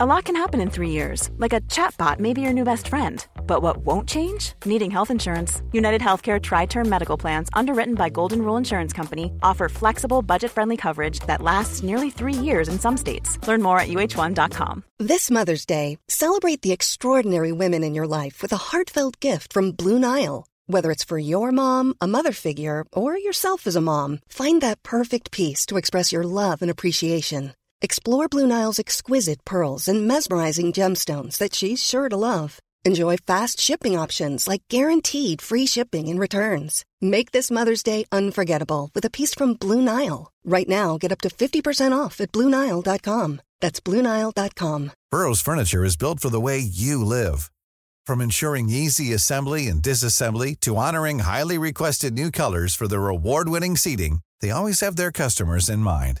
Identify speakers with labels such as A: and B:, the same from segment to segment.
A: A lot can happen in three years, like a chatbot may be your new best friend. But what won't change? Needing health insurance. United Healthcare Tri Term Medical Plans, underwritten by Golden Rule Insurance Company, offer flexible, budget friendly coverage that lasts nearly three years in some states. Learn more at uh1.com.
B: This Mother's Day, celebrate the extraordinary women in your life with a heartfelt gift from Blue Nile. Whether it's for your mom, a mother figure, or yourself as a mom, find that perfect piece to express your love and appreciation. Explore Blue Nile's exquisite pearls and mesmerizing gemstones that she's sure to love. Enjoy fast shipping options like guaranteed free shipping and returns. Make this Mother's Day unforgettable with a piece from Blue Nile. Right now, get up to 50% off at BlueNile.com. That's BlueNile.com.
C: Burrow's furniture is built for the way you live. From ensuring easy assembly and disassembly to honoring highly requested new colors for their award-winning seating, they always have their customers in mind.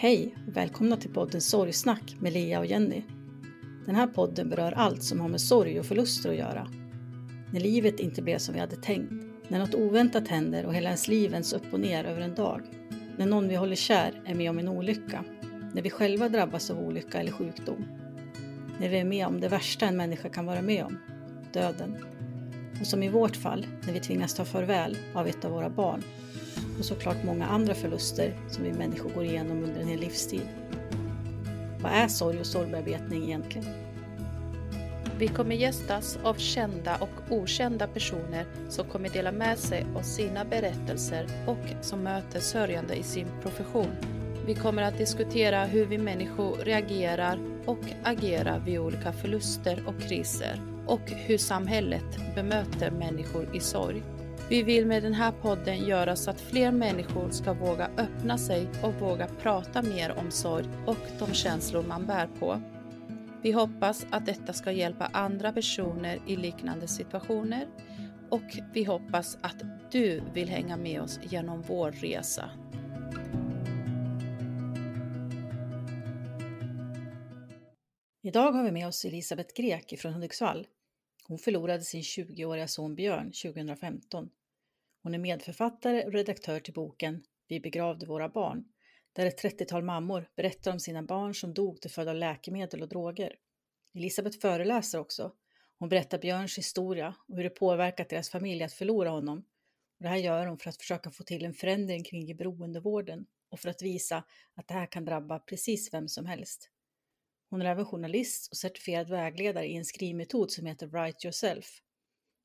D: Hej och välkomna till podden Sorgsnack med Lea och Jenny. Den här podden berör allt som har med sorg och förluster att göra. När livet inte blev som vi hade tänkt, när något oväntat händer och hela ens liv vänds upp och ner över en dag, när någon vi håller kär är med om en olycka, när vi själva drabbas av olycka eller sjukdom, när vi är med om det värsta en människa kan vara med om, döden. Och som i vårt fall, när vi tvingas ta farväl av ett av våra barn och såklart många andra förluster som vi människor går igenom under en hel livstid. Vad är sorg och sorgbearbetning egentligen?
E: Vi kommer gästas av kända och okända personer som kommer dela med sig av sina berättelser och som möter sörjande i sin profession. Vi kommer att diskutera hur vi människor reagerar och agerar vid olika förluster och kriser och hur samhället bemöter människor i sorg. Vi vill med den här podden göra så att fler människor ska våga öppna sig och våga prata mer om sorg och de känslor man bär på. Vi hoppas att detta ska hjälpa andra personer i liknande situationer och vi hoppas att du vill hänga med oss genom vår resa.
D: Idag har vi med oss Elisabeth Grek från Hudiksvall. Hon förlorade sin 20-åriga son Björn 2015. Hon är medförfattare och redaktör till boken Vi begravde våra barn, där ett 30-tal mammor berättar om sina barn som dog till följd av läkemedel och droger. Elisabeth föreläser också. Hon berättar Björns historia och hur det påverkat deras familj att förlora honom. Och det här gör hon för att försöka få till en förändring kring beroendevården och för att visa att det här kan drabba precis vem som helst. Hon är även journalist och certifierad vägledare i en skrivmetod som heter Write Yourself.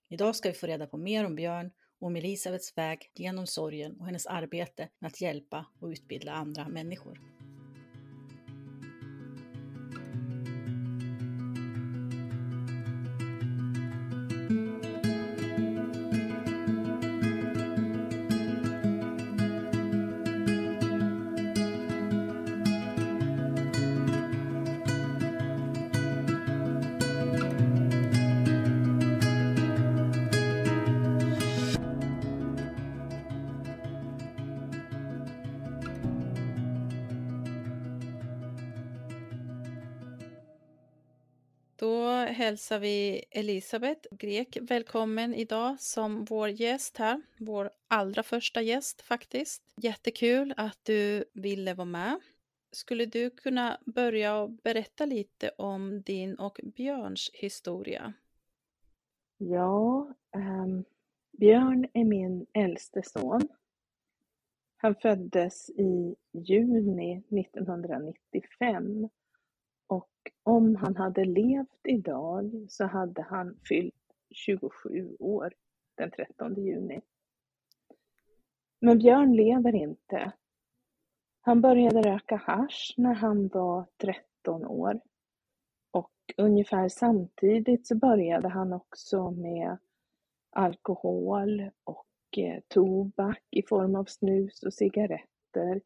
D: Idag ska vi få reda på mer om Björn om Elisabeths väg genom sorgen och hennes arbete med att hjälpa och utbilda andra människor.
E: Hälsar vi Elisabeth Grek välkommen idag som vår gäst här. Vår allra första gäst faktiskt. Jättekul att du ville vara med. Skulle du kunna börja och berätta lite om din och Björns historia?
F: Ja, um, Björn är min äldste son. Han föddes i juni 1995 och om han hade levt idag så hade han fyllt 27 år den 13 juni. Men Björn lever inte. Han började röka hash när han var 13 år. Och ungefär samtidigt så började han också med alkohol och eh, tobak i form av snus och cigaretter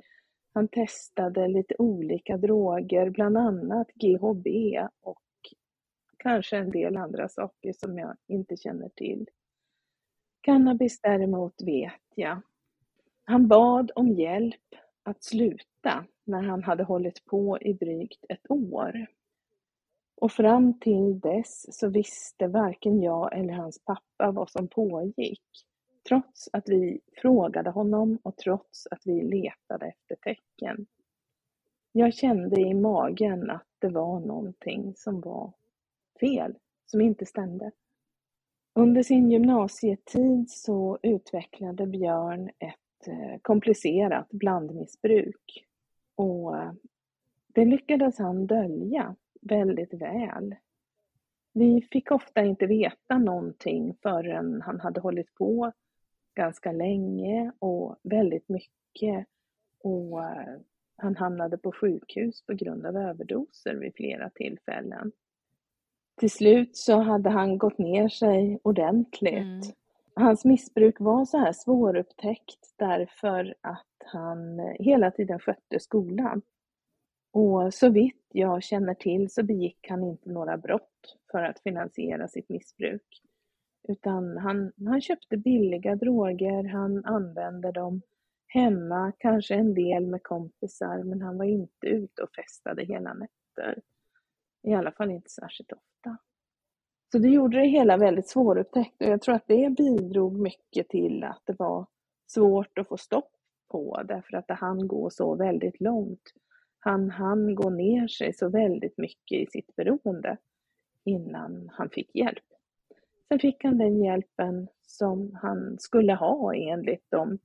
F: han testade lite olika droger, bland annat GHB och kanske en del andra saker som jag inte känner till. Cannabis däremot vet jag. Han bad om hjälp att sluta när han hade hållit på i drygt ett år. Och fram till dess så visste varken jag eller hans pappa vad som pågick. Trots att vi frågade honom och trots att vi letade efter tecken. Jag kände i magen att det var någonting som var fel, som inte stämde. Under sin gymnasietid så utvecklade Björn ett eh, komplicerat blandmissbruk och eh, det lyckades han dölja väldigt väl. Vi fick ofta inte veta någonting förrän han hade hållit på ganska länge och väldigt mycket och eh, han hamnade på sjukhus på grund av överdoser vid flera tillfällen. Till slut så hade han gått ner sig ordentligt. Mm. Hans missbruk var så här svårupptäckt därför att han hela tiden skötte skolan. Och så vitt jag känner till så begick han inte några brott för att finansiera sitt missbruk. Utan han, han köpte billiga droger, han använde dem hemma, kanske en del med kompisar, men han var inte ute och festade hela nätter. I alla fall inte särskilt ofta. Så det gjorde det hela väldigt svårupptäckt och jag tror att det bidrog mycket till att det var svårt att få stopp på därför att det hann gå så väldigt långt. Han hann gå ner sig så väldigt mycket i sitt beroende innan han fick hjälp. Sen fick han den hjälpen som han skulle ha enligt de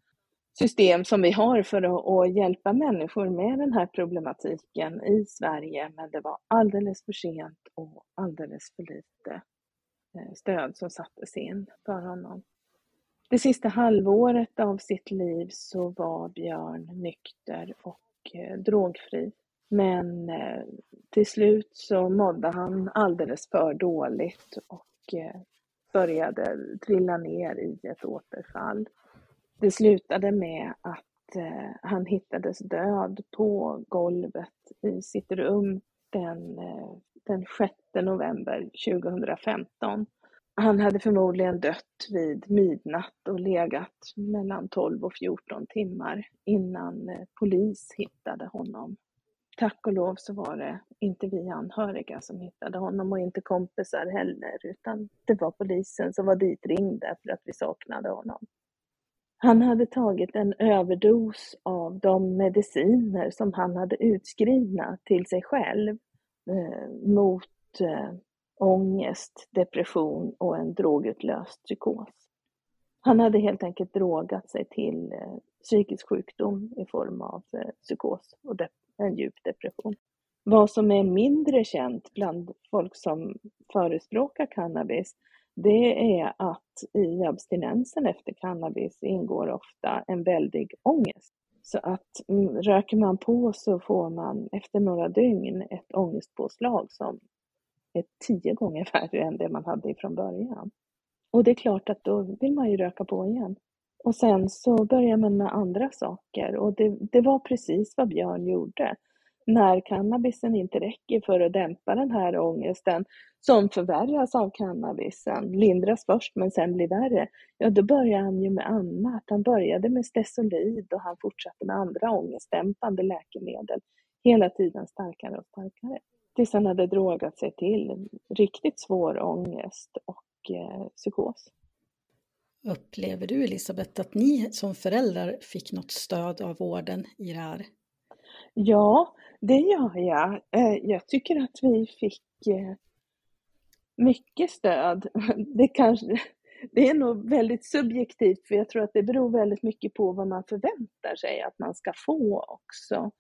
F: system som vi har för att, att, hjälpa människor med den här problematiken i Sverige, men det var alldeles för sent och alldeles för lite eh, stöd som sattes in för honom. Det sista halvåret av sitt liv så var Björn nykter och eh, drogfri. Men eh, till slut så mådde han alldeles för dåligt och började trilla ner i ett återfall. Det slutade med att eh, han hittades död på golvet i sitt rum den, eh, den 6 november 2015. Han hade förmodligen dött vid midnatt och legat mellan 12 och 14 timmar innan eh, polis hittade honom. Tack och lov så var det inte vi anhöriga som hittade honom och inte kompisar heller, utan det var polisen som var ditringd för att vi saknade honom. Han hade tagit en överdos av de mediciner som han hade utskrivna till sig själv eh, mot eh, ångest, depression och en drogutlöst psykos. Han hade helt enkelt drogat sig till eh, psykisk sjukdom i form av eh, psykos och depression en djup depression. Vad som är mindre känt bland folk som förespråkar cannabis det är att i abstinensen efter cannabis ingår ofta en väldig ångest. Så att mm, röker man på så får man efter några dygn ett ångestpåslag som är tio gånger värre än det man hade ifrån början. Och det är klart att då vill man ju röka på igen. Och sen så börjar man med andra saker och det, det var precis vad Björn gjorde när cannabisen inte räcker för att dämpa den här ångesten som förvärras av cannabisen, lindras först men sen blir värre, ja då börjar han ju med annat. Han började med Stesolid och han fortsatte med andra ångestdämpande läkemedel, hela tiden starkare och starkare. Tills han hade drogat sig till riktigt svår ångest och eh, psykos.
D: Upplever du Elisabeth att ni som föräldrar fick något stöd av vården i det här?
F: Ja, det gör jag. Eh, jag tycker att vi fick eh, mycket stöd. Det, kanske, det är nog väldigt subjektivt för jag tror att det beror väldigt mycket på vad man förväntar sig att man ska få också.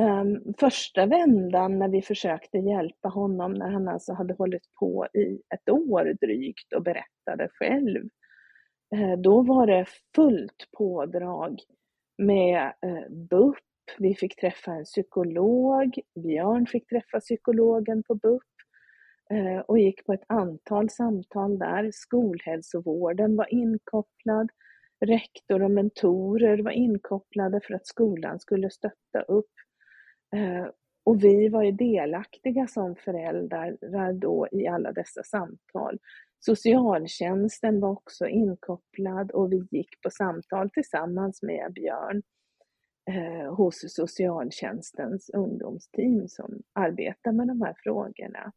F: Ehm, första vändan när vi försökte hjälpa honom när han alltså hade hållit på i ett år drygt och berättade själv. Eh, då var det fullt pådrag med eh, BUP vi fick träffa en psykolog, Björn fick träffa psykologen på BUP eh, och gick på ett antal samtal där. Skolhälsovården var inkopplad, rektor och mentorer var inkopplade för att skolan skulle stötta upp. Eh, och vi var ju delaktiga som föräldrar då i alla dessa samtal. Socialtjänsten var också inkopplad och vi gick på samtal tillsammans med Björn eh, hos socialtjänstens ungdomsteam som arbetar med de här frågorna.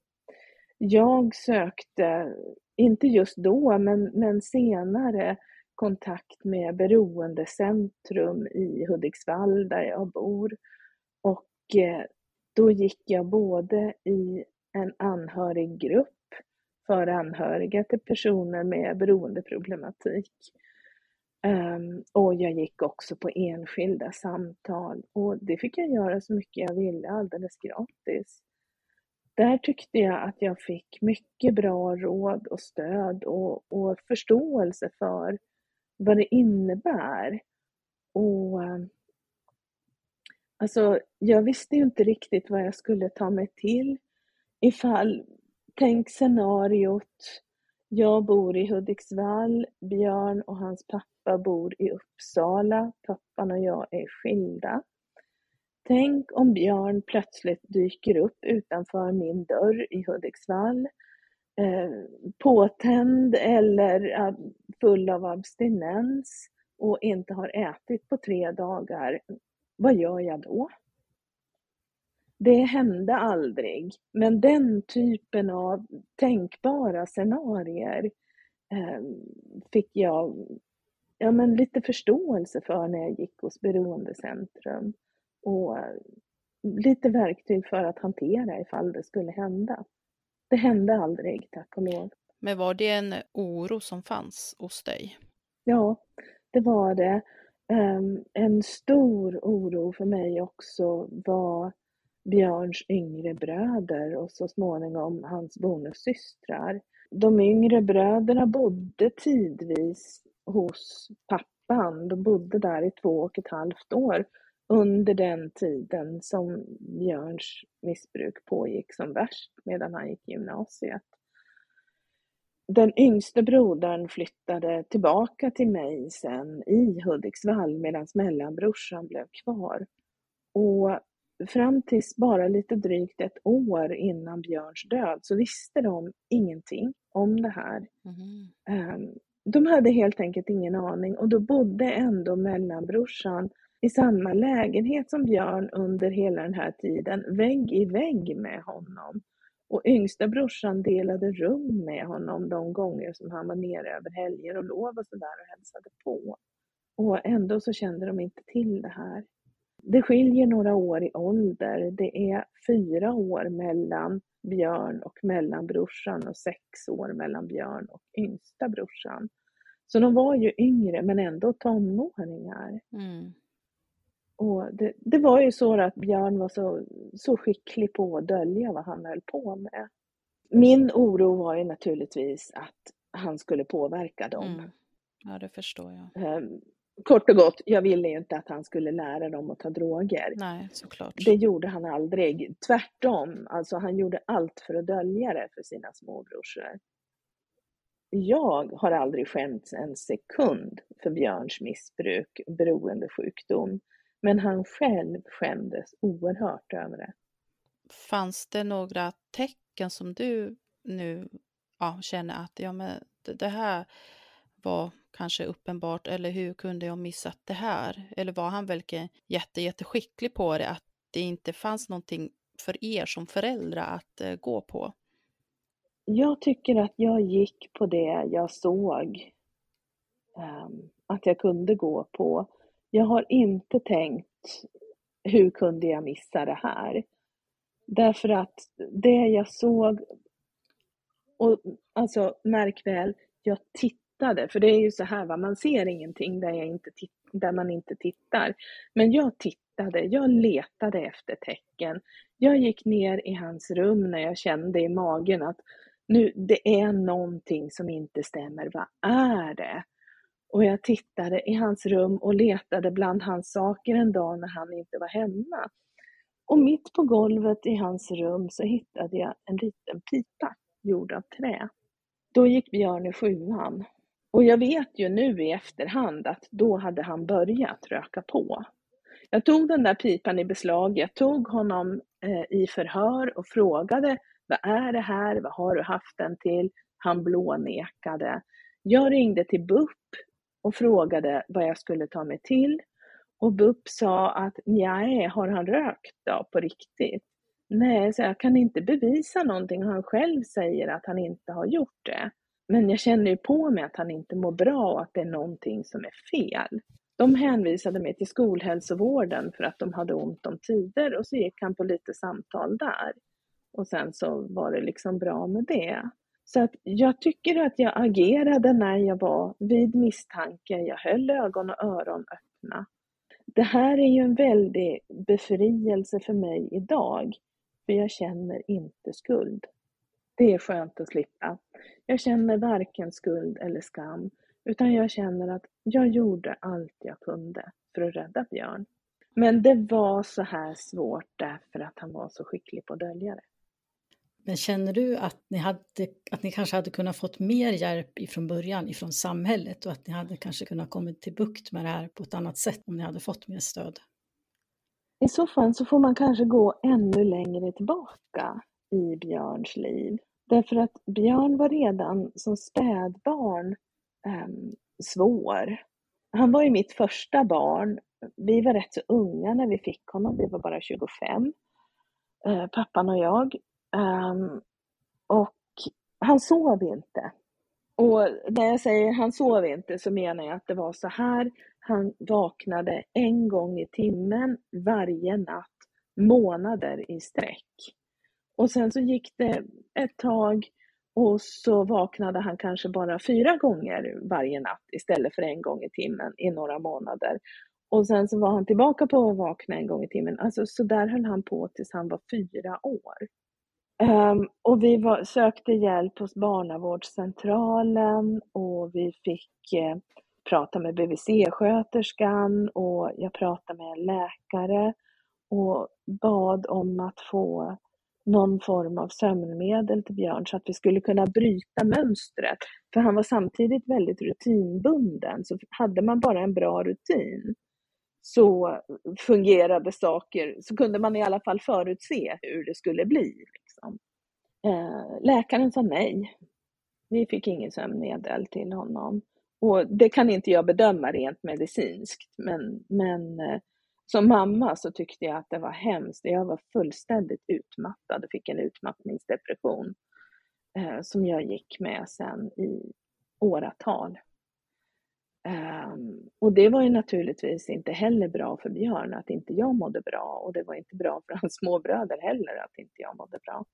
F: Jag sökte, inte just då, men, men senare, kontakt med Beroendecentrum i Hudiksvall där jag bor. Och eh, då gick jag både i en anhöriggrupp för anhöriga till personer med beroendeproblematik. Ehm, och jag gick också på enskilda samtal och det fick jag göra så mycket jag ville alldeles gratis. Där tyckte jag att jag fick mycket bra råd och stöd och, och förståelse för vad det innebär. Och ehm, Alltså, jag visste ju inte riktigt vad jag skulle ta mig till. Ifall, tänk scenariot, jag bor i Hudiksvall, Björn och hans pappa bor i Uppsala, pappan och jag är skilda. Tänk om Björn plötsligt dyker upp utanför min dörr i Hudiksvall, eh, påtänd eller full av abstinens och inte har ätit på tre dagar vad gör jag då? Det hände aldrig, men den typen av tänkbara scenarier eh, fick jag ja, men lite förståelse för när jag gick hos Beroendecentrum och eh, lite verktyg för att hantera ifall det skulle hända. Det hände aldrig, tack och lov.
E: Men var det en oro som fanns hos dig?
F: Ja, det var det. Ehm, en stor oro för mig också var Björns yngre bröder och så småningom hans bonussystrar. De yngre bröderna bodde tidvis hos pappan. De bodde där i två och ett halvt år under den tiden som Björns missbruk pågick som värst medan han gick i gymnasiet den yngste brodern flyttade tillbaka till mig sen i Hudiksvall medan mellanbrorsan blev kvar. Och fram tills bara lite drygt ett år innan Björns död så visste de ingenting om det här. Mm. De hade helt enkelt ingen aning och då bodde ändå mellanbrorsan i samma lägenhet som Björn under hela den här tiden, vägg i vägg med honom. Och yngsta brorsan delade rum med honom de gånger som han var nere över helger och lov och sådär och hälsade på. Och ändå så kände de inte till det här. Det skiljer några år i ålder. Det är fyra år mellan Björn och mellanbrorsan och sex år mellan Björn och yngsta brorsan. Så de var ju yngre men ändå tonåringar. Mm. Och det, det, var ju så att Björn var så, så skicklig på att dölja vad han höll på med. Min oro var ju naturligtvis att han skulle påverka dem. Mm.
E: Ja, det förstår jag.
F: Um, kort och gott, jag ville ju inte att han skulle lära dem att ta droger.
E: Nej, såklart.
F: Det gjorde han aldrig. Tvärtom, alltså han gjorde allt för att dölja det för sina småbrorsor. Jag har aldrig skämts en sekund för Björns missbruk, beroendesjukdom. Men han själv skämdes oerhört över det.
E: Fanns det några tecken som du nu ja, känner att ja, men det här var kanske uppenbart eller hur kunde jag missat det här? Eller var han verkligen jätte, jätteskicklig på det att det inte fanns någonting för er som föräldrar att uh, gå på?
F: Jag tycker att jag gick på det jag såg um, att jag kunde gå på jag har inte tänkt, hur kunde jag missa det här? Därför att det jag såg, och alltså märk väl, jag tittade, för det är ju så här va, man ser ingenting där, jag inte där man inte tittar. Men jag tittade, jag letade efter tecken. Jag gick ner i hans rum när jag kände i magen att nu, det är någonting som inte stämmer. Vad är det? Och jag tittade i hans rum och letade bland hans saker en dag när han inte var hemma. Och mitt på golvet i hans rum så hittade jag en liten pipa gjord av trä. Då gick Björn i sjuan. Och jag vet ju nu i efterhand att då hade han börjat röka på. Jag tog den där pipan i beslag, jag tog honom eh, i förhör och frågade vad är det här, vad har du haft den till? Han blånekade. Jag ringde till BUP och frågade vad jag skulle ta mig till och BUP sa att nej, har han rökt då på riktigt? Nej, så jag kan inte bevisa någonting. Han själv säger att han inte har gjort det. Men jag känner ju på mig att han inte mår bra och att det är någonting som är fel. De hänvisade mig till skolhälsovården för att de hade ont om tider och så gick han på lite samtal där. Och sen så var det liksom bra med det. Så att jag tycker att jag agerade när jag var vid misstanke. Jag höll ögon och öron öppna. Det här är ju en väldig befrielse för mig idag, för jag känner inte skuld. Det är skönt att slippa. Jag känner varken skuld eller skam, utan jag känner att jag gjorde allt jag kunde för att rädda Björn. Men det var så här svårt därför att han var så skicklig på att dölja det.
D: Men känner du att ni, hade, att ni kanske hade kunnat fått mer hjälp ifrån början, ifrån samhället och att ni hade kanske kunnat komma till bukt med det här på ett annat sätt om ni hade fått mer stöd?
F: I så fall så får man kanske gå ännu längre tillbaka i Björns liv. Därför att Björn var redan som spädbarn eh, svår. Han var ju mitt första barn. Vi var rätt så unga när vi fick honom, vi var bara 25, eh, pappan och jag. Um, och han sov inte. Och när jag säger han sov inte så menar jag att det var så här. Han vaknade en gång i timmen varje natt, månader i sträck. Och sen så gick det ett tag och så vaknade han kanske bara fyra gånger varje natt istället för en gång i timmen i några månader. Och sen så var han tillbaka på att vakna en gång i timmen. Alltså så där höll han på tills han var fyra år. Um, och vi var, sökte hjälp hos barnavårdscentralen och vi fick eh, prata med BVC-sköterskan och jag pratade med en läkare och bad om att få någon form av sömnmedel till Björn så att vi skulle kunna bryta mönstret. För han var samtidigt väldigt rutinbunden, så hade man bara en bra rutin så fungerade saker, så kunde man i alla fall förutse hur det skulle bli. Liksom. Eh, läkaren sa nej. Vi fick inget sömnmedel till honom. Och det kan inte jag bedöma rent medicinskt, men, men eh, som mamma så tyckte jag att det var hemskt. Jag var fullständigt utmattad och fick en utmattningsdepression eh, som jag gick med sen i åratal. Um, och det var ju naturligtvis inte heller bra för Björn att inte jag mådde bra och det var inte bra för hans småbröder heller att inte jag mådde bra.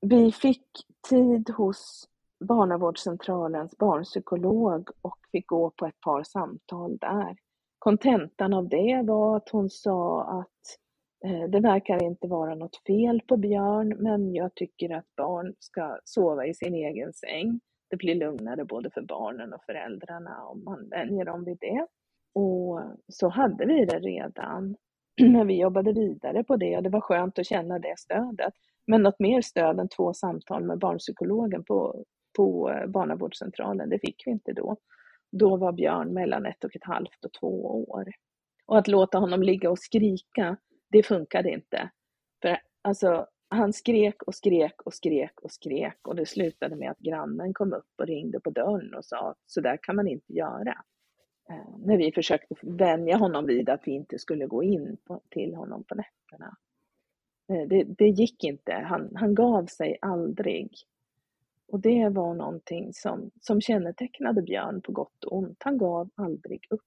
F: Vi fick tid hos barnavårdscentralens barnpsykolog och fick gå på ett par samtal där. Kontentan av det var att hon sa att eh, det verkar inte vara något fel på Björn, men jag tycker att barn ska sova i sin egen säng det blir lugnare både för barnen och föräldrarna om man vänjer dem vid det. Och så hade vi det redan. när vi jobbade vidare på det och det var skönt att känna det stödet. Men något mer stöd än två samtal med barnpsykologen på, på eh, barnavårdscentralen, det fick vi inte då. Då var Björn mellan ett och ett halvt och två år. Och att låta honom ligga och skrika, det funkade inte. För alltså, han skrek och skrek och skrek och skrek och det slutade med att grannen kom upp och ringde på dörren och sa att så där kan man inte göra. Eh, när vi försökte vänja honom vid att vi inte skulle gå in på, till honom på nätterna. Eh, det, det, gick inte, han, han gav sig aldrig. Och det var någonting som, som kännetecknade Björn på gott och ont. Han gav aldrig upp.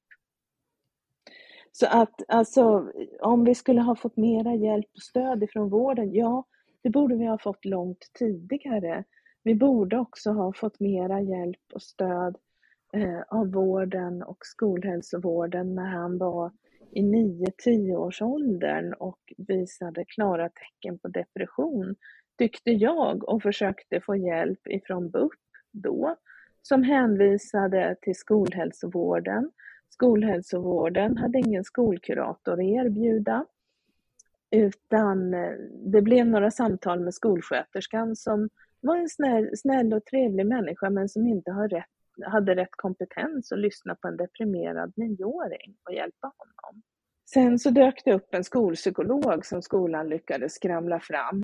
F: Så att alltså, om vi skulle ha fått mera hjälp och stöd ifrån vården, ja, det borde vi ha fått långt tidigare. Vi borde också ha fått mera hjälp och stöd eh, av vården och skolhälsovården när han var i 9-10 års åldern och visade klara tecken på depression, tyckte jag och försökte få hjälp ifrån BUP då, som hänvisade till skolhälsovården Skolhälsovården hade ingen skolkurator att erbjuda. Utan eh, det blev några samtal med skolsköterskan som var en snäll, snäll och trevlig människa men som inte har rätt, hade rätt kompetens att lyssna på en deprimerad nioåring och hjälpa honom. Sen så dök det upp en skolpsykolog som skolan lyckades skramla fram.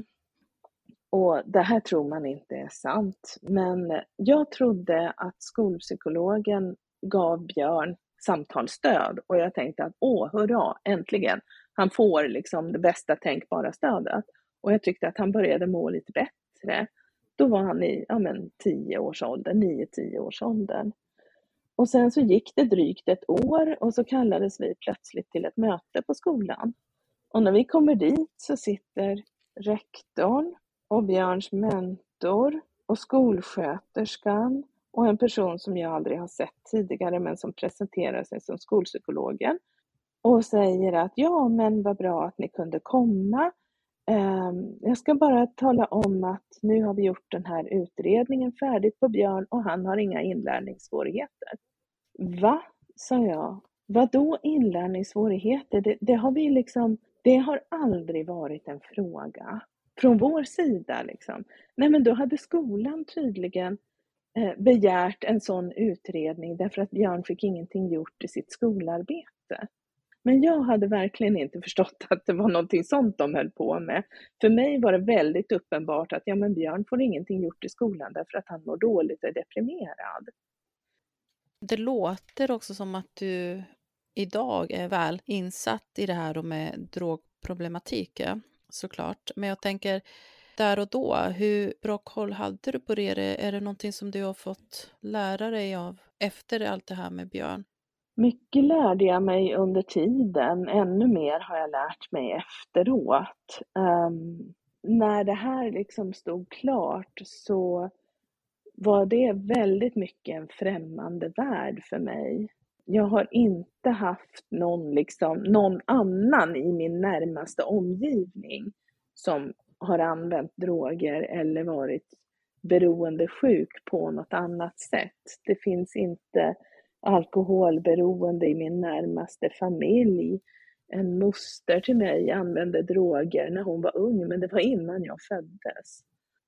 F: Och det här tror man inte är sant, men jag trodde att skolpsykologen gav Björn samtalsstöd och jag tänkte att åh, hurra, äntligen, han får liksom det bästa tänkbara stödet. Och jag tyckte att han började må lite bättre. Då var han i ja, men, 10 års ålder, 9-10 års åldern. Och sen så gick det drygt ett år och så kallades vi plötsligt till ett möte på skolan. Och när vi kommer dit så sitter rektorn och Björns mentor och skolsköterskan och en person som jag aldrig har sett tidigare men som presenterar sig som skolpsykologen och säger att ja, men vad bra att ni kunde komma. Ehm, jag ska bara tala om att nu har vi gjort den här utredningen färdigt på Björn och han har inga inlärningssvårigheter. Va? sa jag. Vadå inlärningssvårigheter? Det, det har vi liksom, det har aldrig varit en fråga från vår sida. Liksom. Nej, men då hade skolan tydligen Eh, begärt en sån utredning därför att Björn fick ingenting gjort i sitt skolarbete. Men jag hade verkligen inte förstått att det var någonting sånt de höll på med. För mig var det väldigt uppenbart att ja, men Björn får ingenting gjort i skolan därför att han mår dåligt och är deprimerad.
E: Det låter också som att du idag är väl insatt i det här med drogproblematik såklart. Men jag tänker där och då, hur bra koll hade du på det? Är det någonting som du har fått lära dig av efter allt det här med Björn?
F: Mycket lärde jag mig under tiden, ännu mer har jag lärt mig efteråt. Um, när det här liksom stod klart så var det väldigt mycket en främmande värld för mig. Jag har inte haft någon, liksom, någon annan i min närmaste omgivning som har använt droger eller varit beroendesjuk på något annat sätt. Det finns inte alkoholberoende i min närmaste familj. En moster till mig använde droger när hon var ung, men det var innan jag föddes.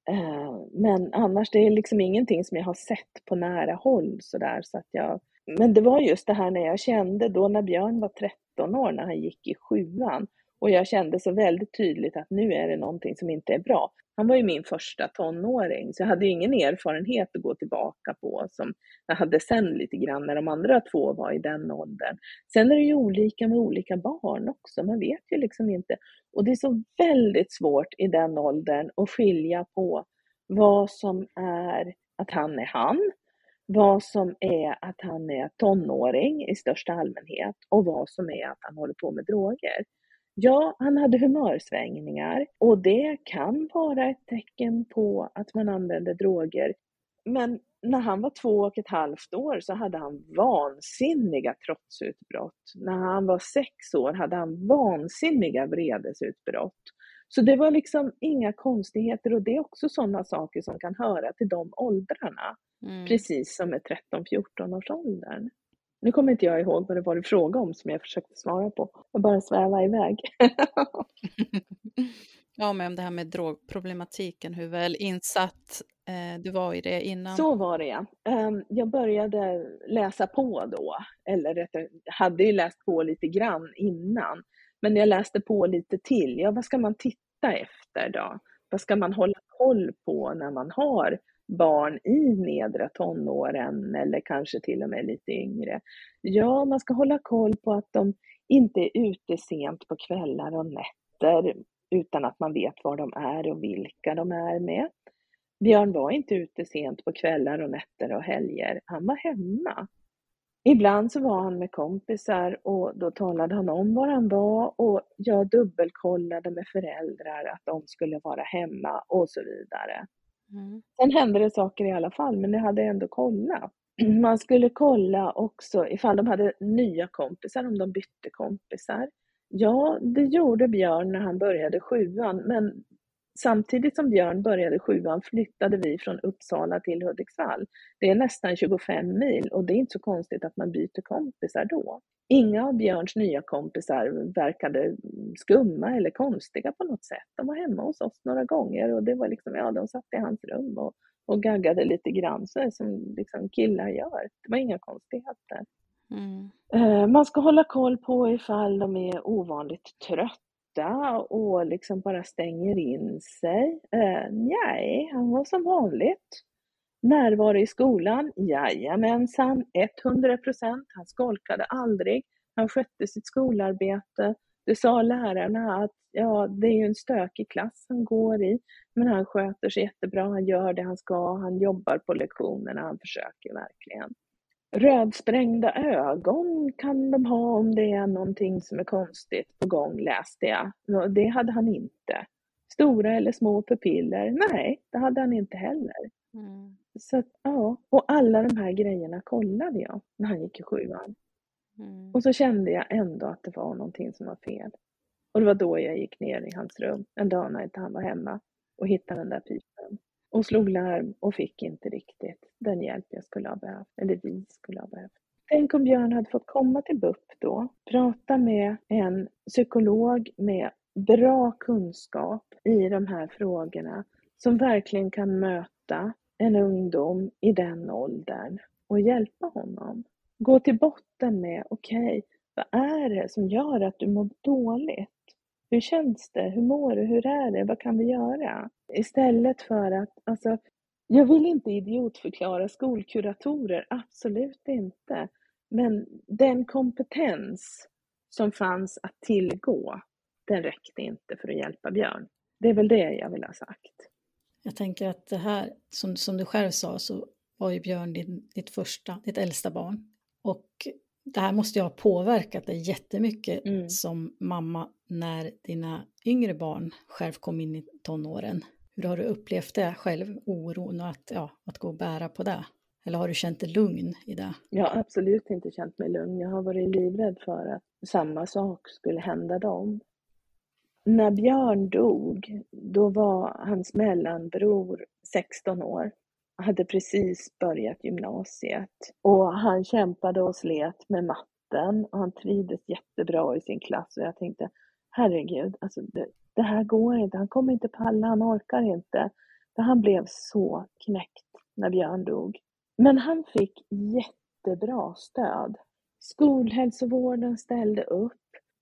F: Eh, men annars, det är liksom ingenting som jag har sett på nära håll sådär så att jag men det var just det här när jag kände då när Björn var 13 år, när han gick i sjuan, och jag kände så väldigt tydligt att nu är det någonting som inte är bra. Han var ju min första tonåring, så jag hade ingen erfarenhet att gå tillbaka på som jag hade sen lite grann när de andra två var i den åldern. Sen är det ju olika med olika barn också, man vet ju liksom inte. Och det är så väldigt svårt i den åldern att skilja på vad som är att han är han vad som är att han är tonåring i största allmänhet och vad som är att han håller på med droger. Ja, han hade humörsvängningar och det kan vara ett tecken på att man använder droger. Men när han var två och ett halvt år så hade han vansinniga trotsutbrott. När han var sex år hade han vansinniga vredesutbrott. Så det var liksom inga konstigheter och det är också sådana saker som kan höra till de åldrarna. Mm. Precis som med 13-14 års åldern. Nu kommer inte jag ihåg vad det var du frågade om som jag försökte svara på. Jag bara sväva iväg.
E: ja, men det här med drogproblematiken, hur väl insatt eh, du var i det innan?
F: Så var det ja. Um, jag började läsa på då, eller rättare, hade ju läst på lite grann innan. Men jag läste på lite till. Ja, vad ska man titta efter då? Vad ska man hålla koll på när man har barn i nedre tonåren eller kanske till och med lite yngre. Ja, man ska hålla koll på att de inte är ute sent på kvällar och nätter utan att man vet var de är och vilka de är med. Björn var inte ute sent på kvällar och nätter och helger. Han var hemma. Ibland så var han med kompisar och då talade han om var han var och jag dubbelkollade med föräldrar att de skulle vara hemma och så vidare. Mm. Sen hände det saker i alla fall, men det hade ändå kollat. Man skulle kolla också ifall de hade nya kompisar, om de bytte kompisar. Ja, det gjorde Björn när han började sjuan, men samtidigt som Björn började sjuan flyttade vi från Uppsala till Hudiksvall. Det är nästan 25 mil och det är inte så konstigt att man byter kompisar då. Inga av Björns nya kompisar verkade skumma eller konstiga på något sätt. De var hemma hos oss några gånger och det var liksom, ja, de satt i hans rum och, och gaggade lite grann så som liksom killar gör. Det var inga konstigheter. Mm. Eh, man ska hålla koll på ifall de är ovanligt trötta och liksom bara stänger in sig. Eh, nej, han var som vanligt. Närvaro i skolan? Jajamensan, 100 procent. Han skolkade aldrig. Han skötte sitt skolarbete. Det sa lärarna att ja, det är ju en stökig klass han går i, men han sköter sig jättebra, han gör det han ska, han jobbar på lektionerna, han försöker verkligen. Rödsprängda ögon kan de ha om det är någonting som är konstigt på gång, läste jag. Det hade han inte. Stora eller små pupiller? Nej, det hade han inte heller. Mm. Så ja, och alla de här grejerna kollade jag när han gick i sjuan. Mm. Och så kände jag ändå att det var någonting som var fel. Och det var då jag gick ner i hans rum en dag när inte han var hemma och hittade den där pipen. Och slog larm och fick inte riktigt den hjälp jag skulle ha behövt, eller vi skulle ha behövt. Tänk om Björn hade fått komma till BUP då, prata med en psykolog med bra kunskap i de här frågorna som verkligen kan möta en ungdom i den åldern och hjälpa honom. Gå till botten med, okej, okay, vad är det som gör att du mår dåligt? Hur känns det? Hur mår du? Hur är det? Vad kan vi göra? Istället för att, alltså, jag vill inte idiotförklara skolkuratorer, absolut inte. Men den kompetens som fanns att tillgå, den räckte inte för att hjälpa Björn. Det är väl det jag vill ha sagt.
D: Jag tänker att det här, som, som du själv sa, så var ju Björn din, ditt första, ditt äldsta barn. Och det här måste ju ha påverkat dig jättemycket mm. som mamma när dina yngre barn själv kom in i tonåren. Hur har du upplevt det själv, oron och att, ja, att gå och bära på det? Eller har du känt dig lugn i det?
F: Jag har absolut inte känt mig lugn. Jag har varit livrädd för att samma sak skulle hända dem. När Björn dog, då var hans mellanbror 16 år hade precis börjat gymnasiet och han kämpade och slet med matten och han trivdes jättebra i sin klass och jag tänkte herregud, alltså det, det här går inte, han kommer inte palla, han orkar inte. För han blev så knäckt när Björn dog. Men han fick jättebra stöd. Skolhälsovården ställde upp.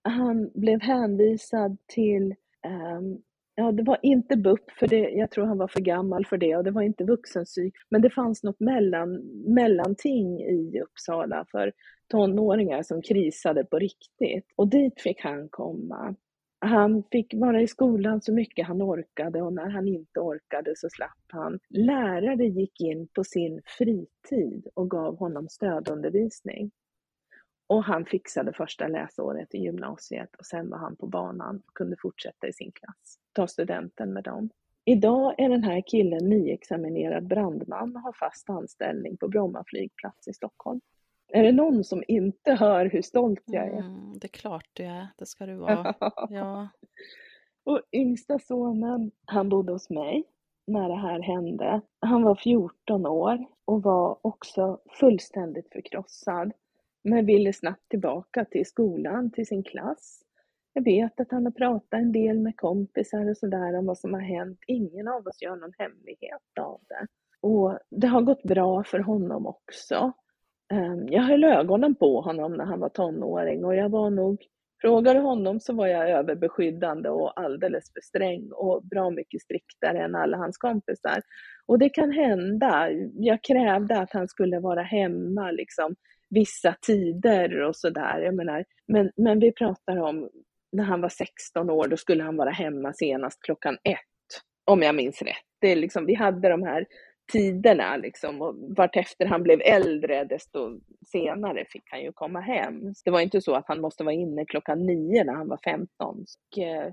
F: Han blev hänvisad till ehm, Ja, det var inte BUP, för det, jag tror han var för gammal för det, och det var inte vuxenpsyk. Men det fanns något mellan, mellanting i Uppsala för tonåringar som krisade på riktigt. Och dit fick han komma. Han fick vara i skolan så mycket han orkade och när han inte orkade så slapp han. Lärare gick in på sin fritid och gav honom stödundervisning. Och han fixade första läsåret i gymnasiet och sen var han på banan och kunde fortsätta i sin klass, ta studenten med dem. Idag är den här killen nyexaminerad brandman och har fast anställning på Bromma flygplats i Stockholm. Är det någon som inte hör hur stolt jag är? Mm,
E: det är klart du är, det ska du vara. ja.
F: Och yngsta sonen, han bodde hos mig när det här hände. Han var 14 år och var också fullständigt förkrossad men ville snabbt tillbaka till skolan, till sin klass. Jag vet att han har pratat en del med kompisar och sådär om vad som har hänt. Ingen av oss gör någon hemlighet av det. Och det har gått bra för honom också. Ehm, jag höll ögonen på honom när han var tonåring och jag var nog, frågade honom så var jag överbeskyddande och alldeles för sträng och bra mycket striktare än alla hans kompisar. Och det kan hända, jag krävde att han skulle vara hemma liksom vissa tider och sådär. men, men vi pratar om när han var 16 år, då skulle han vara hemma senast klockan ett, om jag minns rätt. Det är liksom, vi hade de här tiderna liksom och vartefter han blev äldre desto senare fick han ju komma hem. Det var inte så att han måste vara inne klockan nio när han var 15. Och, eh,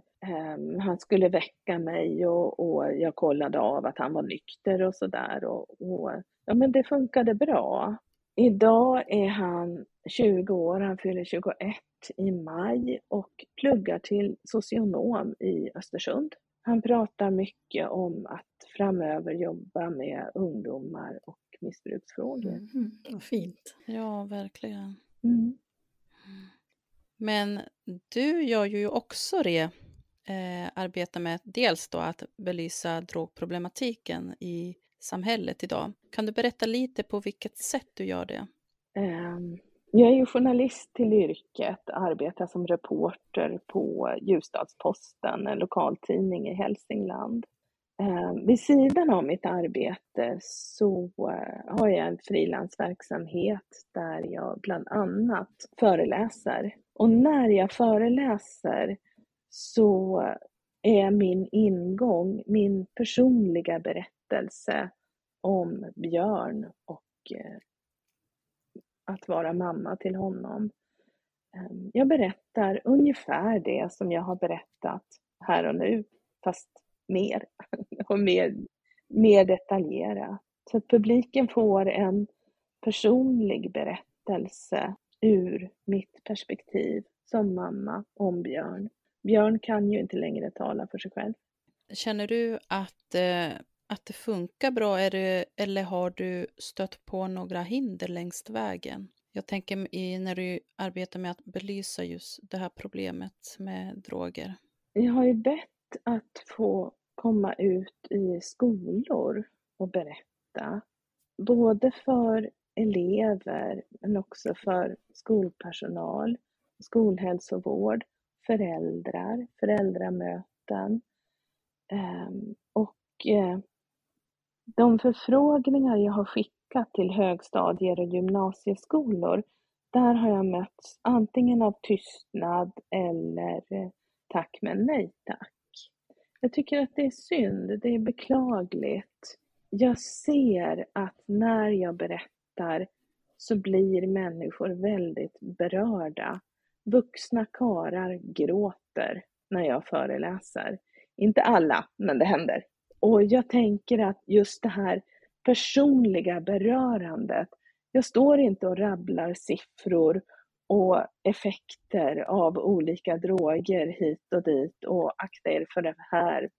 F: han skulle väcka mig och, och, jag kollade av att han var nykter och sådär och, och ja men det funkade bra. Idag är han 20 år, han fyller 21 i maj och pluggar till socionom i Östersund. Han pratar mycket om att framöver jobba med ungdomar och missbruksfrågor.
D: Mm, vad fint.
E: Ja, verkligen. Mm. Men du gör ju också det, eh, arbetar med dels då att belysa drogproblematiken i samhället idag. Kan du berätta lite på vilket sätt du gör det?
F: Ehm, jag är ju journalist till yrket, arbetar som reporter på Ljusdalsposten, en lokaltidning i Hälsingland. Ehm, vid sidan av mitt arbete så eh, har jag en frilansverksamhet där jag bland annat föreläser. Och när jag föreläser så är min ingång min personliga berättelse om Björn och eh, att vara mamma till honom. Ehm, jag berättar ungefär det som jag har berättat här och nu, fast mer och mer, mer detaljerat. Så att publiken får en personlig berättelse ur mitt perspektiv som mamma om Björn. Björn kan ju inte längre tala för sig själv.
E: Känner du att, eh, att det funkar bra är det, eller har du stött på några hinder längs vägen? Jag tänker i, när du arbetar med att belysa just det här problemet med droger.
F: Jag har ju bett att få komma ut i skolor och berätta. Både för elever men också för skolpersonal, skolhälsovård, föräldrar, föräldramöten. Ehm, och eh, de förfrågningar jag har skickat till högstadier och gymnasieskolor, där har jag mötts antingen av tystnad eller eh, tack men nej tack. Jag tycker att det är synd, det är beklagligt. Jag ser att när jag berättar så blir människor väldigt berörda. Vuxna karar gråter när jag föreläser. Inte alla, men det händer. Och jag tänker att just det här personliga berörandet. Jag står inte och rabblar siffror och effekter av olika droger hit och dit och akta er för det här,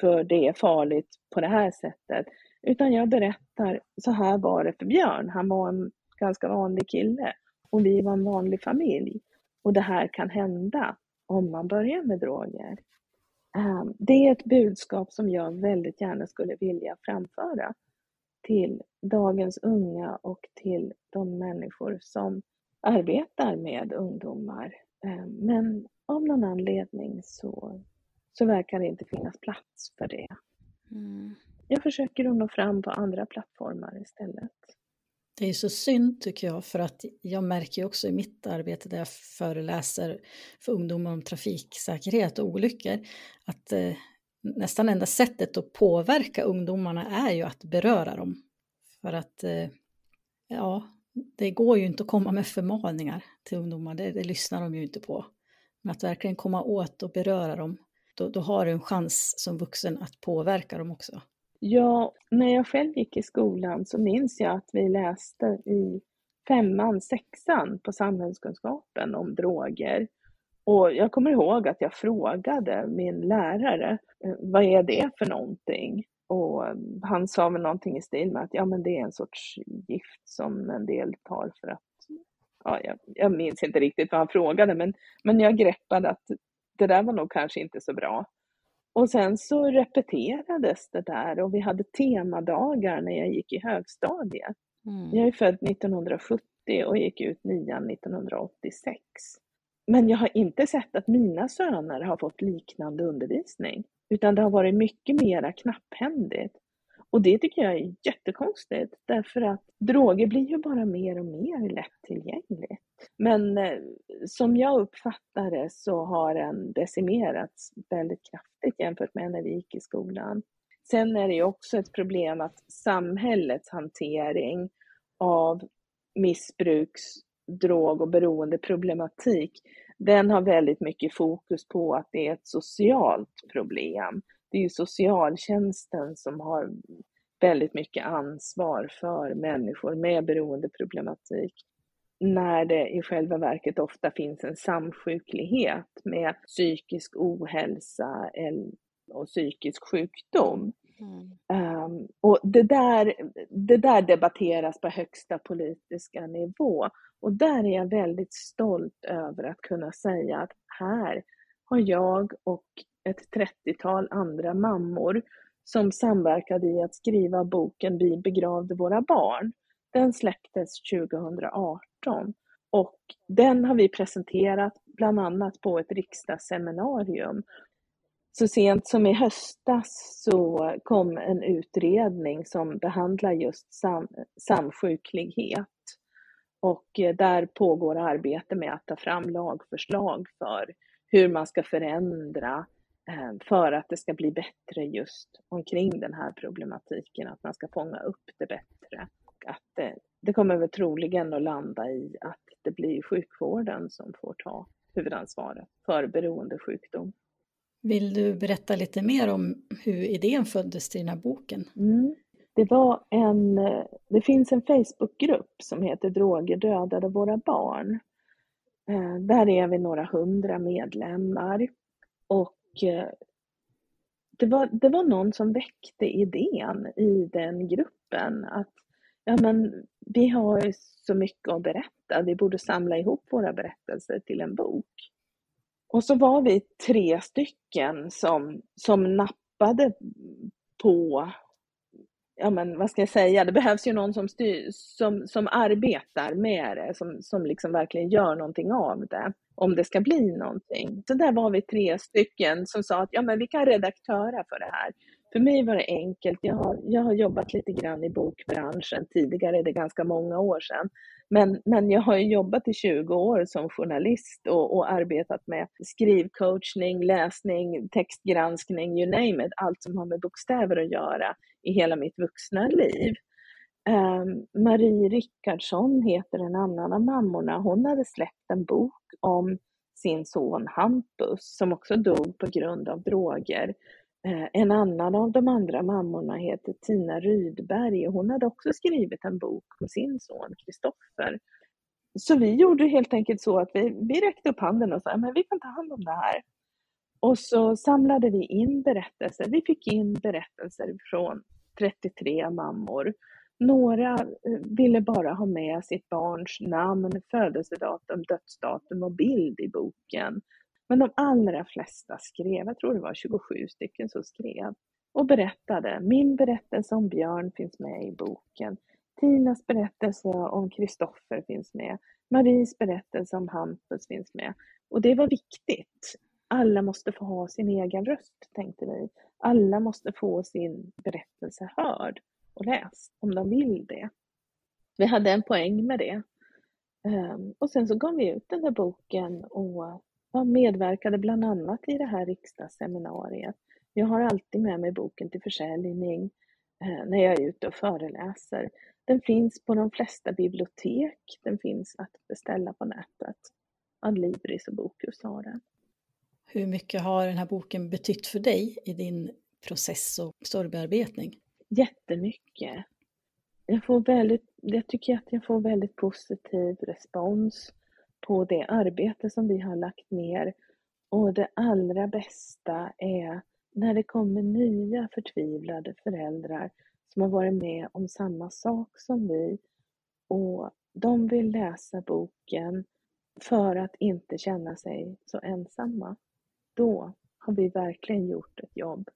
F: för det är farligt på det här sättet. Utan jag berättar, så här var det för Björn. Han var en ganska vanlig kille och vi var en vanlig familj. Och det här kan hända om man börjar med droger. Ehm, det är ett budskap som jag väldigt gärna skulle vilja framföra till dagens unga och till de människor som arbetar med ungdomar. Ehm, men av någon anledning så, så verkar det inte finnas plats för det. Mm. Jag försöker att nå fram på andra plattformar istället.
D: Det är så synd tycker jag, för att jag märker ju också i mitt arbete där jag föreläser för ungdomar om trafiksäkerhet och olyckor, att eh, nästan enda sättet att påverka ungdomarna är ju att beröra dem. För att, eh, ja, det går ju inte att komma med förmaningar till ungdomar, det, det lyssnar de ju inte på. Men att verkligen komma åt och beröra dem, då, då har du en chans som vuxen att påverka dem också.
F: Ja, när jag själv gick i skolan så minns jag att vi läste i femman, sexan på samhällskunskapen om droger. Och jag kommer ihåg att jag frågade min lärare, eh, vad är det för någonting? Och eh, han sa väl någonting i stil med att ja, men det är en sorts gift som en del tar för att, ja, jag, jag minns inte riktigt vad han frågade, men, men jag greppade att det där var nog kanske inte så bra. Och sen så repeterades det där och vi hade temadagar när jag gick i högstadiet. Mm. Jag är född 1970 och gick ut nian 1986. Men jag har inte sett att mina söner har fått liknande undervisning, utan det har varit mycket mera knapphändigt. Och det tycker jag är jättekonstigt, därför att droger blir ju bara mer och mer lättillgängligt. Men eh, som jag uppfattar det så har den decimerats väldigt kraftigt jämfört med när vi gick i skolan. Sen är det ju också ett problem att samhällets hantering av missbruks, drog och beroendeproblematik, den har väldigt mycket fokus på att det är ett socialt problem. Det är ju socialtjänsten som har väldigt mycket ansvar för människor med beroendeproblematik när det i själva verket ofta finns en samsjuklighet med psykisk ohälsa och psykisk sjukdom. Mm. Um, och det där, det där debatteras på högsta politiska nivå. Och där är jag väldigt stolt över att kunna säga att här har jag och ett 30-tal andra mammor som samverkade i att skriva boken Vi begravde våra barn. Den släpptes 2018. Och den har vi presenterat bland annat på ett riksdagsseminarium. Så sent som i höstas så kom en utredning som behandlar just sam samsjuklighet. Och där pågår arbete med att ta fram lagförslag för hur man ska förändra eh, för att det ska bli bättre just omkring den här problematiken, att man ska fånga upp det bättre. Att det, det kommer väl troligen att landa i att det blir sjukvården som får ta huvudansvaret för beroendesjukdom.
D: Vill du berätta lite mer om hur idén föddes till den här boken?
F: Mm. Det, var en, det finns en Facebookgrupp som heter Droger dödade våra barn. Eh, där är vi några hundra medlemmar. Och eh, Eh, det var, det var någon som väckte idén i den gruppen att ja, men vi har så mycket att berätta, vi borde samla ihop våra berättelser till en bok. Och så var vi tre stycken som, som nappade på, ja men vad ska jag säga, det behövs ju någon som, styr, som, som arbetar med det, som, som liksom verkligen gör någonting av det, om det ska bli någonting. Så där var vi tre stycken som sa att ja men vi kan redaktöra för det här. För mig var det enkelt. Jag har, jag har jobbat lite grann i bokbranschen tidigare, det är ganska många år sedan. Men, men jag har jobbat i 20 år som journalist och, och arbetat med skrivcoachning, läsning, textgranskning, you name it, allt som har med bokstäver att göra i hela mitt vuxna liv. Ehm, Marie Rickardsson heter en annan av mammorna. Hon hade släppt en bok om sin son Hampus som också dog på grund av droger. Eh, en annan av de andra mammorna heter Tina Rydberg och hon hade också skrivit en bok om sin son Kristoffer. Så vi gjorde helt enkelt så att vi, vi räckte upp handen och sa men vi kan ta hand om det här. Och så samlade vi in berättelser. Vi fick in berättelser från 33 mammor. Några eh, ville bara ha med sitt barns namn, födelsedatum, dödsdatum och bild i boken. Men de allra flesta skrev, jag tror det var 27 stycken som skrev och berättade. Min berättelse om Björn finns med i boken. Tinas berättelse om Kristoffer finns med. Maries berättelse om Hampus finns med. Och det var viktigt. Alla måste få ha sin egen röst, tänkte vi. Alla måste få sin berättelse hörd och läst, om de vill det. Vi hade en poäng med det. Ehm, och sen så gav vi ut den där boken och medverkade bland annat i det här riksdagsseminariet. Jag har alltid med mig boken till försäljning eh, när jag är ute och föreläser. Den finns på de flesta bibliotek. Den finns att beställa på nätet. Adlibris och Bokus har den.
D: Hur mycket har den här boken betytt för dig i din process och storybearbetning?
F: Jättemycket. Jag, får väldigt, jag tycker att jag får väldigt positiv respons på det arbete som vi har lagt ner. Och det allra bästa är när det kommer nya förtvivlade föräldrar som har varit med om samma sak som vi och de vill läsa boken för att inte känna sig så ensamma. Då har vi verkligen gjort ett jobb.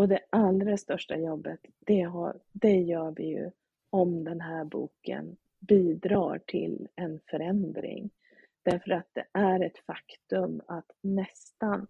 F: Och det allra största jobbet, det, har, det gör vi ju om den här boken bidrar till en förändring. Därför att det är ett faktum att nästan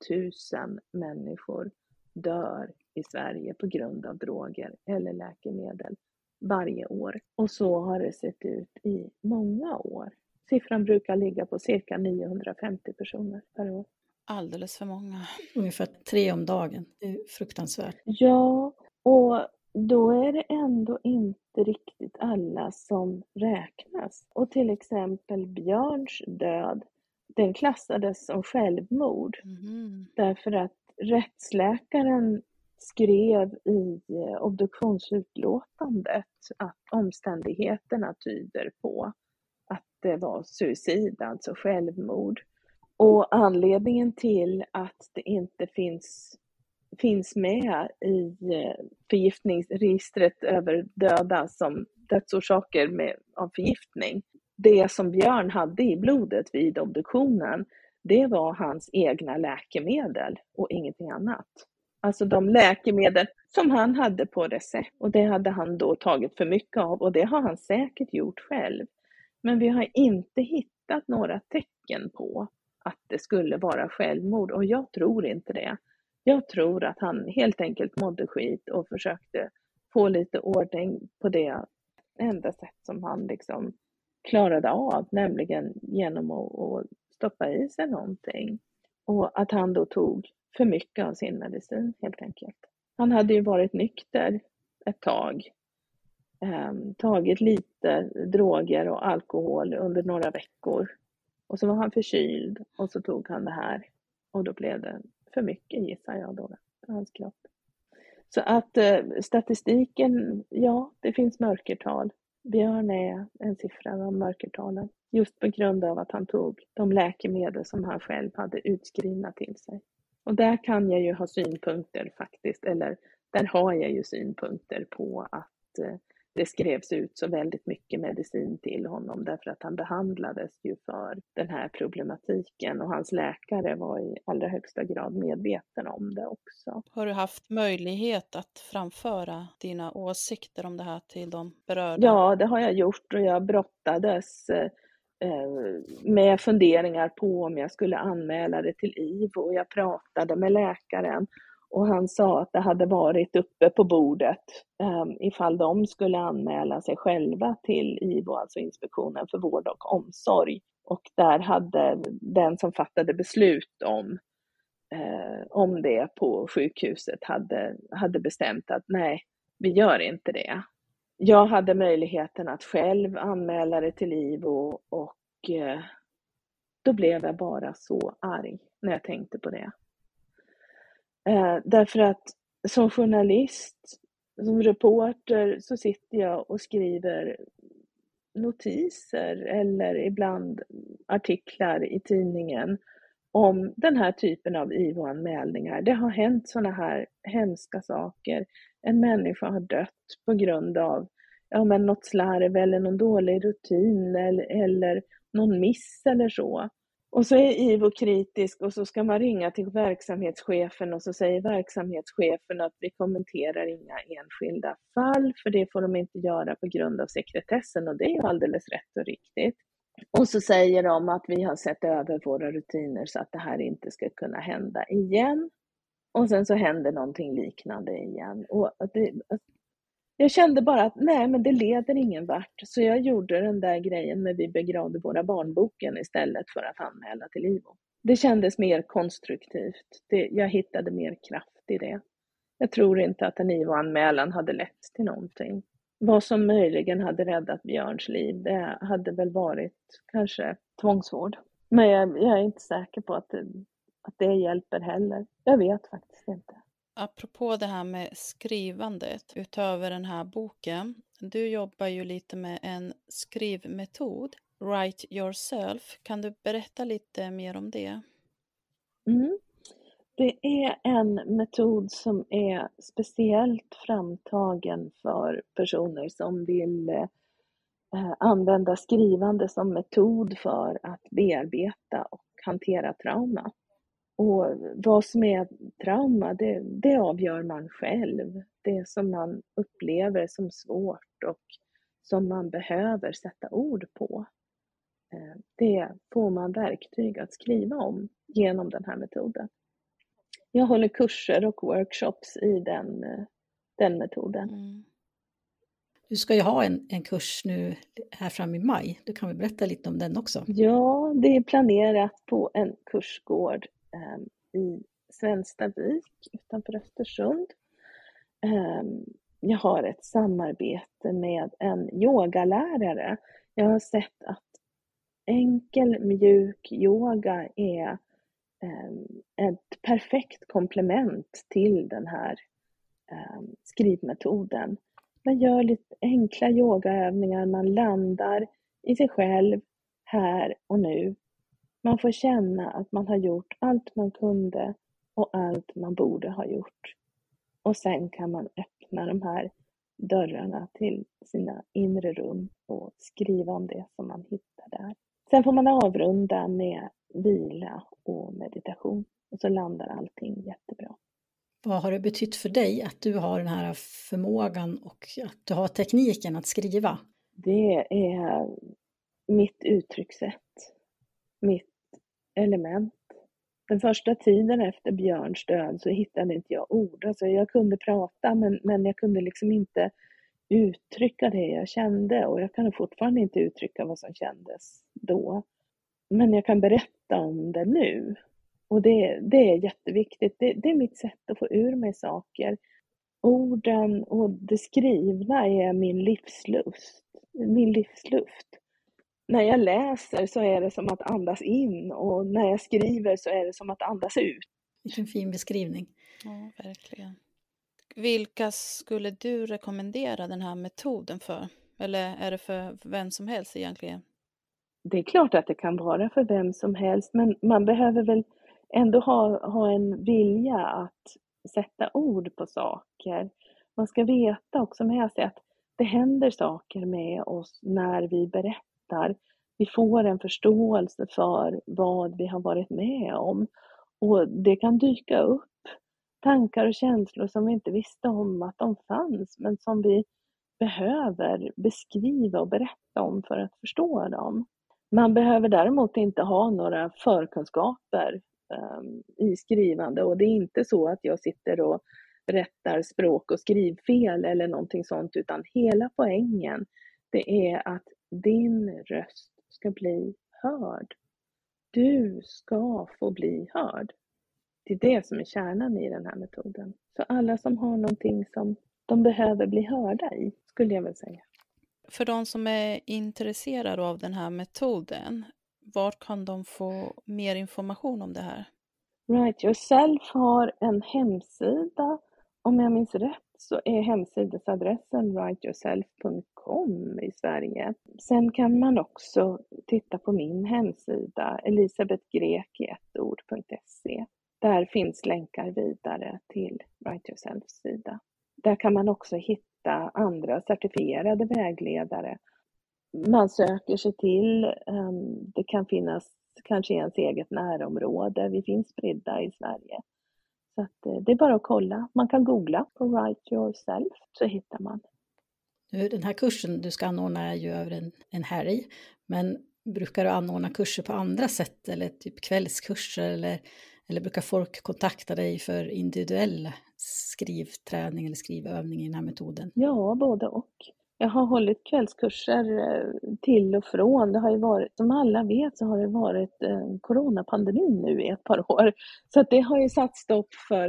F: 1000 människor dör i Sverige på grund av droger eller läkemedel varje år. Och så har det sett ut i många år. Siffran brukar ligga på cirka 950 personer per år.
E: Alldeles för många.
D: Ungefär tre om dagen. Det är fruktansvärt.
F: Ja, och då är det ändå inte riktigt alla som räknas. Och till exempel Björns död, den klassades som självmord. Mm. Därför att rättsläkaren skrev i eh, obduktionsutlåtandet att omständigheterna tyder på att det var suicid, alltså självmord. Och anledningen till att det inte finns finns med i eh, förgiftningsregistret över döda som dödsorsaker med, av förgiftning. Det som Björn hade i blodet vid obduktionen, det var hans egna läkemedel och ingenting annat. Alltså de läkemedel som han hade på recept och det hade han då tagit för mycket av och det har han säkert gjort själv. Men vi har inte hittat några tecken på att det skulle vara självmord och jag tror inte det. Jag tror att han helt enkelt mådde skit och försökte få lite ordning på det enda sätt som han liksom klarade av, nämligen genom att, stoppa i sig någonting. Och att han då tog för mycket av sin medicin helt enkelt. Han hade ju varit nykter ett tag, eh, tagit lite droger och alkohol under några veckor. Och så var han förkyld och så tog han det här och då blev det för mycket gissar jag då för hans kropp. Så att eh, statistiken, ja, det finns mörkertal. Björn är en siffra av mörkertalen. Just på grund av att han tog de läkemedel som han själv hade utskrivna till sig. Och där kan jag ju ha synpunkter faktiskt, eller där har jag ju synpunkter på att eh, det skrevs ut så väldigt mycket medicin till honom därför att han behandlades ju för den här problematiken och hans läkare var i allra högsta grad medveten om det också.
E: Har du haft möjlighet att framföra dina åsikter om det här till de berörda?
F: Ja, det har jag gjort och jag brottades eh, med funderingar på om jag skulle anmäla det till IVO. Jag pratade med läkaren och han sa att det hade varit uppe på bordet um, ifall de skulle anmäla sig själva till IVO, alltså Inspektionen för vård och omsorg. Och där hade den som fattade beslut om, uh, om det på sjukhuset hade, hade bestämt att nej, vi gör inte det. Jag hade möjligheten att själv anmäla det till IVO och uh, då blev jag bara så arg när jag tänkte på det. Eh, därför att som journalist, som reporter så sitter jag och skriver notiser eller ibland artiklar i tidningen om den här typen av IVO-anmälningar. Det har hänt sådana här hemska saker. En människa har dött på grund av ja, men något slarv eller någon dålig rutin eller, eller någon miss eller så. Och så är IVO kritisk och så ska man ringa till verksamhetschefen och så säger verksamhetschefen att vi kommenterar inga enskilda fall för det får de inte göra på grund av sekretessen och det är ju alldeles rätt och riktigt. Och så säger de att vi har sett över våra rutiner så att det här inte ska kunna hända igen. Och sen så händer någonting liknande igen. Och det, jag kände bara att nej, men det leder ingen vart. Så jag gjorde den där grejen med vi begravde våra barnboken istället för att anmäla till IVO. Det kändes mer konstruktivt. Det, jag hittade mer kraft i det. Jag tror inte att en IVO-anmälan hade lett till någonting. Vad som möjligen hade räddat Björns liv, det hade väl varit kanske tvångsvård. Men jag, jag är inte säker på att det, att det hjälper heller. Jag vet faktiskt inte.
E: Apropå det här med skrivandet utöver den här boken. Du jobbar ju lite med en skrivmetod, Write yourself. Kan du berätta lite mer om det?
F: Mm. Det är en metod som är speciellt framtagen för personer som vill eh, använda skrivande som metod för att bearbeta och hantera trauma. Och vad som är trauma, det, det avgör man själv. Det som man upplever som svårt och som man behöver sätta ord på. Eh, det får man verktyg att skriva om genom den här metoden. Jag håller kurser och workshops i den, eh, den metoden. Mm.
D: Du ska ju ha en, en kurs nu här fram i maj. Du kan väl berätta lite om den också?
F: Ja, det är planerat på en kursgård Ehm, i Svenstavik utanför Östersund. Ehm, jag har ett samarbete med en yogalärare. Jag har sett att enkel mjuk yoga är ehm, ett perfekt komplement till den här skrivmetoden. Man gör lite enkla yogaövningar, man landar i sig själv här och nu man får känna att man har gjort allt man kunde och allt man borde ha gjort. Och sen kan man öppna de här dörrarna till sina inre rum och skriva om det som man hittar där. Sen får man avrunda med vila och meditation och så landar allting jättebra.
D: Vad har det betytt för dig att du har den här förmågan och att du har tekniken att skriva?
F: Det är mitt uttryckssätt, mitt element. Den första tiden efter Björns död så hittade inte jag ord. Alltså jag kunde prata men, men jag kunde liksom inte uttrycka det jag kände och jag kan fortfarande inte uttrycka vad som kändes då. Men jag kan berätta om det nu. Och det, det är jätteviktigt. Det, det är mitt sätt att få ur mig saker. Orden och det skrivna är min livslust, min livsluft. När jag läser så är det som att andas in och när jag skriver så är det som att andas ut.
D: Vilken fin beskrivning.
E: Ja, verkligen. Vilka skulle du rekommendera den här metoden för? Eller är det för vem som helst egentligen?
F: Det är klart att det kan vara för vem som helst, men man behöver väl ändå ha, ha en vilja att sätta ord på saker. Man ska veta också med sig att det händer saker med oss när vi berättar. Vi får en förståelse för vad vi har varit med om. Och det kan dyka upp tankar och känslor som vi inte visste om att de fanns, men som vi behöver beskriva och berätta om för att förstå dem. Man behöver däremot inte ha några förkunskaper um, i skrivande och det är inte så att jag sitter och rättar språk och skrivfel eller någonting sånt, utan hela poängen det är att din röst ska bli hörd. Du ska få bli hörd. Det är det som är kärnan i den här metoden. Så alla som har någonting som de behöver bli hörda i, skulle jag väl säga.
E: För de som är intresserade av den här metoden, var kan de få mer information om det här?
F: Right Yourself har en hemsida. Om jag minns rätt så är hemsidesadressen writeyourself.com i Sverige. Sen kan man också titta på min hemsida elisabethgrek.se. Där finns länkar vidare till Write Yourselfs sida. Där kan man också hitta andra certifierade vägledare. Man söker sig till, ehm, det kan finnas kanske i ens eget närområde. Vi finns spridda i Sverige. Så att eh, det är bara att kolla. Man kan googla på Write Yourself så hittar man.
D: Nu, den här kursen du ska anordna är ju över en, en helg, men brukar du anordna kurser på andra sätt eller typ kvällskurser eller eller brukar folk kontakta dig för individuell skrivträning eller skrivövning i den här metoden?
F: Ja, både och. Jag har hållit kvällskurser eh, till och från. Det har ju varit, som alla vet så har det varit eh, coronapandemin nu i ett par år. Så att det har ju satt stopp för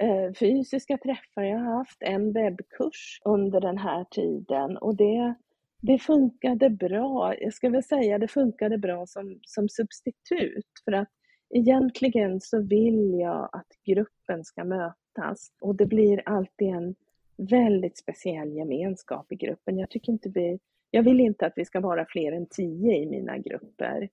F: eh, fysiska träffar. Jag har haft en webbkurs under den här tiden och det, det funkade bra. Jag ska väl säga det funkade bra som, som substitut för att egentligen så vill jag att gruppen ska mötas och det blir alltid en väldigt speciell gemenskap i gruppen. Jag tycker inte vi, jag vill inte att vi ska vara fler än tio i mina grupper,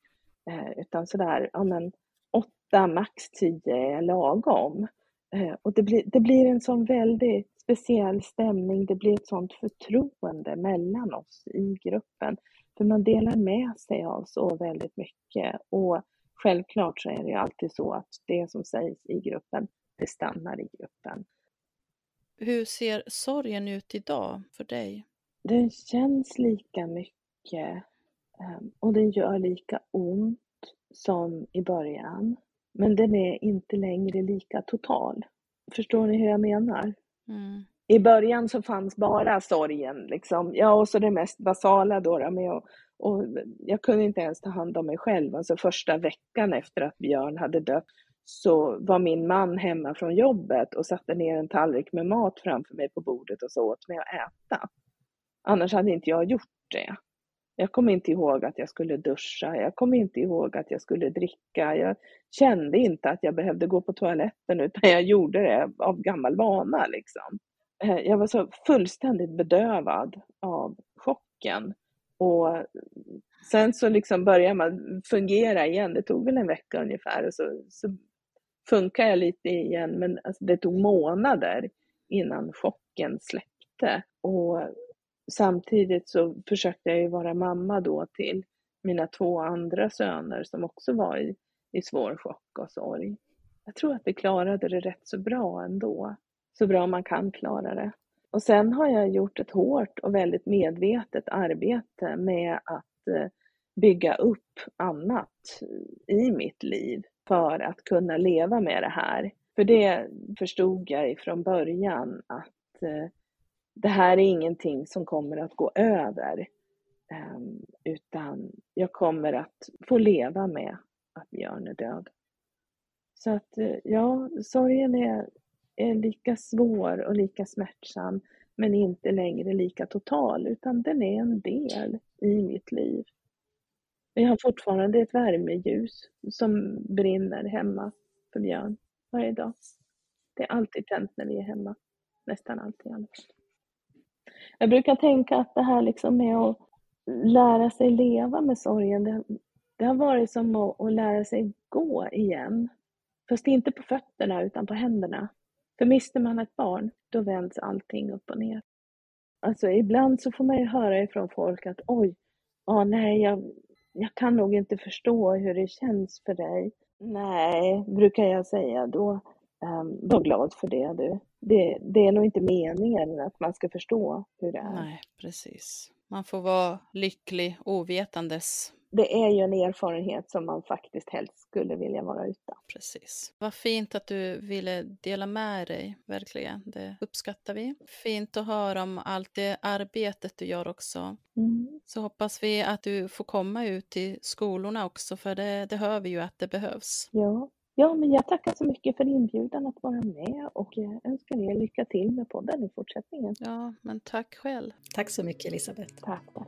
F: eh, utan sådär, ja men åtta, max tio är lagom. Eh, och det blir, det blir en sån väldigt speciell stämning, det blir ett sånt förtroende mellan oss i gruppen. För man delar med sig av så väldigt mycket och Självklart så är det ju alltid så att det som sägs i gruppen, det stannar i gruppen.
E: Hur ser sorgen ut idag för dig?
F: Den känns lika mycket ehm, och den gör lika ont som i början. Men den är inte längre lika total. Förstår ni hur jag menar? Mm. I början så fanns bara sorgen, liksom. ja och så det mest basala då, med att och jag kunde inte ens ta hand om mig själv. Alltså första veckan efter att Björn hade dött så var min man hemma från jobbet och satte ner en tallrik med mat framför mig på bordet och så åt mig att äta. Annars hade inte jag gjort det. Jag kom inte ihåg att jag skulle duscha, jag kom inte ihåg att jag skulle dricka. Jag kände inte att jag behövde gå på toaletten utan jag gjorde det av gammal vana. Liksom. Eh, jag var så fullständigt bedövad av chocken och sen så liksom började man fungera igen. Det tog väl en vecka ungefär och så, så funkar jag lite igen. Men alltså det tog månader innan chocken släppte. Och samtidigt så försökte jag ju vara mamma då till mina två andra söner som också var i, i svår chock och sorg. Jag tror att vi klarade det rätt så bra ändå. Så bra man kan klara det. Och sen har jag gjort ett hårt och väldigt medvetet arbete med att eh, bygga upp annat i mitt liv för att kunna leva med det här. För det förstod jag ifrån början att eh, det här är ingenting som kommer att gå över. Ehm, utan jag kommer att få leva med att Björn är död. Så att eh, ja, sorgen är, är lika svår och lika smärtsam men inte längre lika total utan den är en del i mitt liv. Jag har fortfarande ett värmeljus som brinner hemma för Björn varje dag. Det är alltid tänt när vi är hemma. Nästan alltid annars. Jag brukar tänka att det här liksom med att lära sig leva med sorgen, det, det har varit som att, att lära sig gå igen. Fast inte på fötterna utan på händerna. För mister man ett barn, då vänds allting upp och ner. Alltså ibland så får man ju höra ifrån folk att oj, ah, nej, jag, jag kan nog inte förstå hur det känns för dig. Nej, brukar jag säga då. Um, var glad för det du. Det, det är nog inte meningen att man ska förstå hur det är.
E: Nej, precis. Man får vara lycklig ovetandes.
F: Det är ju en erfarenhet som man faktiskt helst skulle vilja vara utan.
E: Precis. Vad fint att du ville dela med dig, verkligen. Det uppskattar vi. Fint att höra om allt det arbetet du gör också. Mm. Så hoppas vi att du får komma ut till skolorna också, för det, det hör vi ju att det behövs.
F: Ja, Ja, men jag tackar så mycket för inbjudan att vara med och jag önskar er lycka till med podden i fortsättningen.
E: Ja, men tack själv.
D: Tack så mycket Elisabeth.
F: Tack, tack.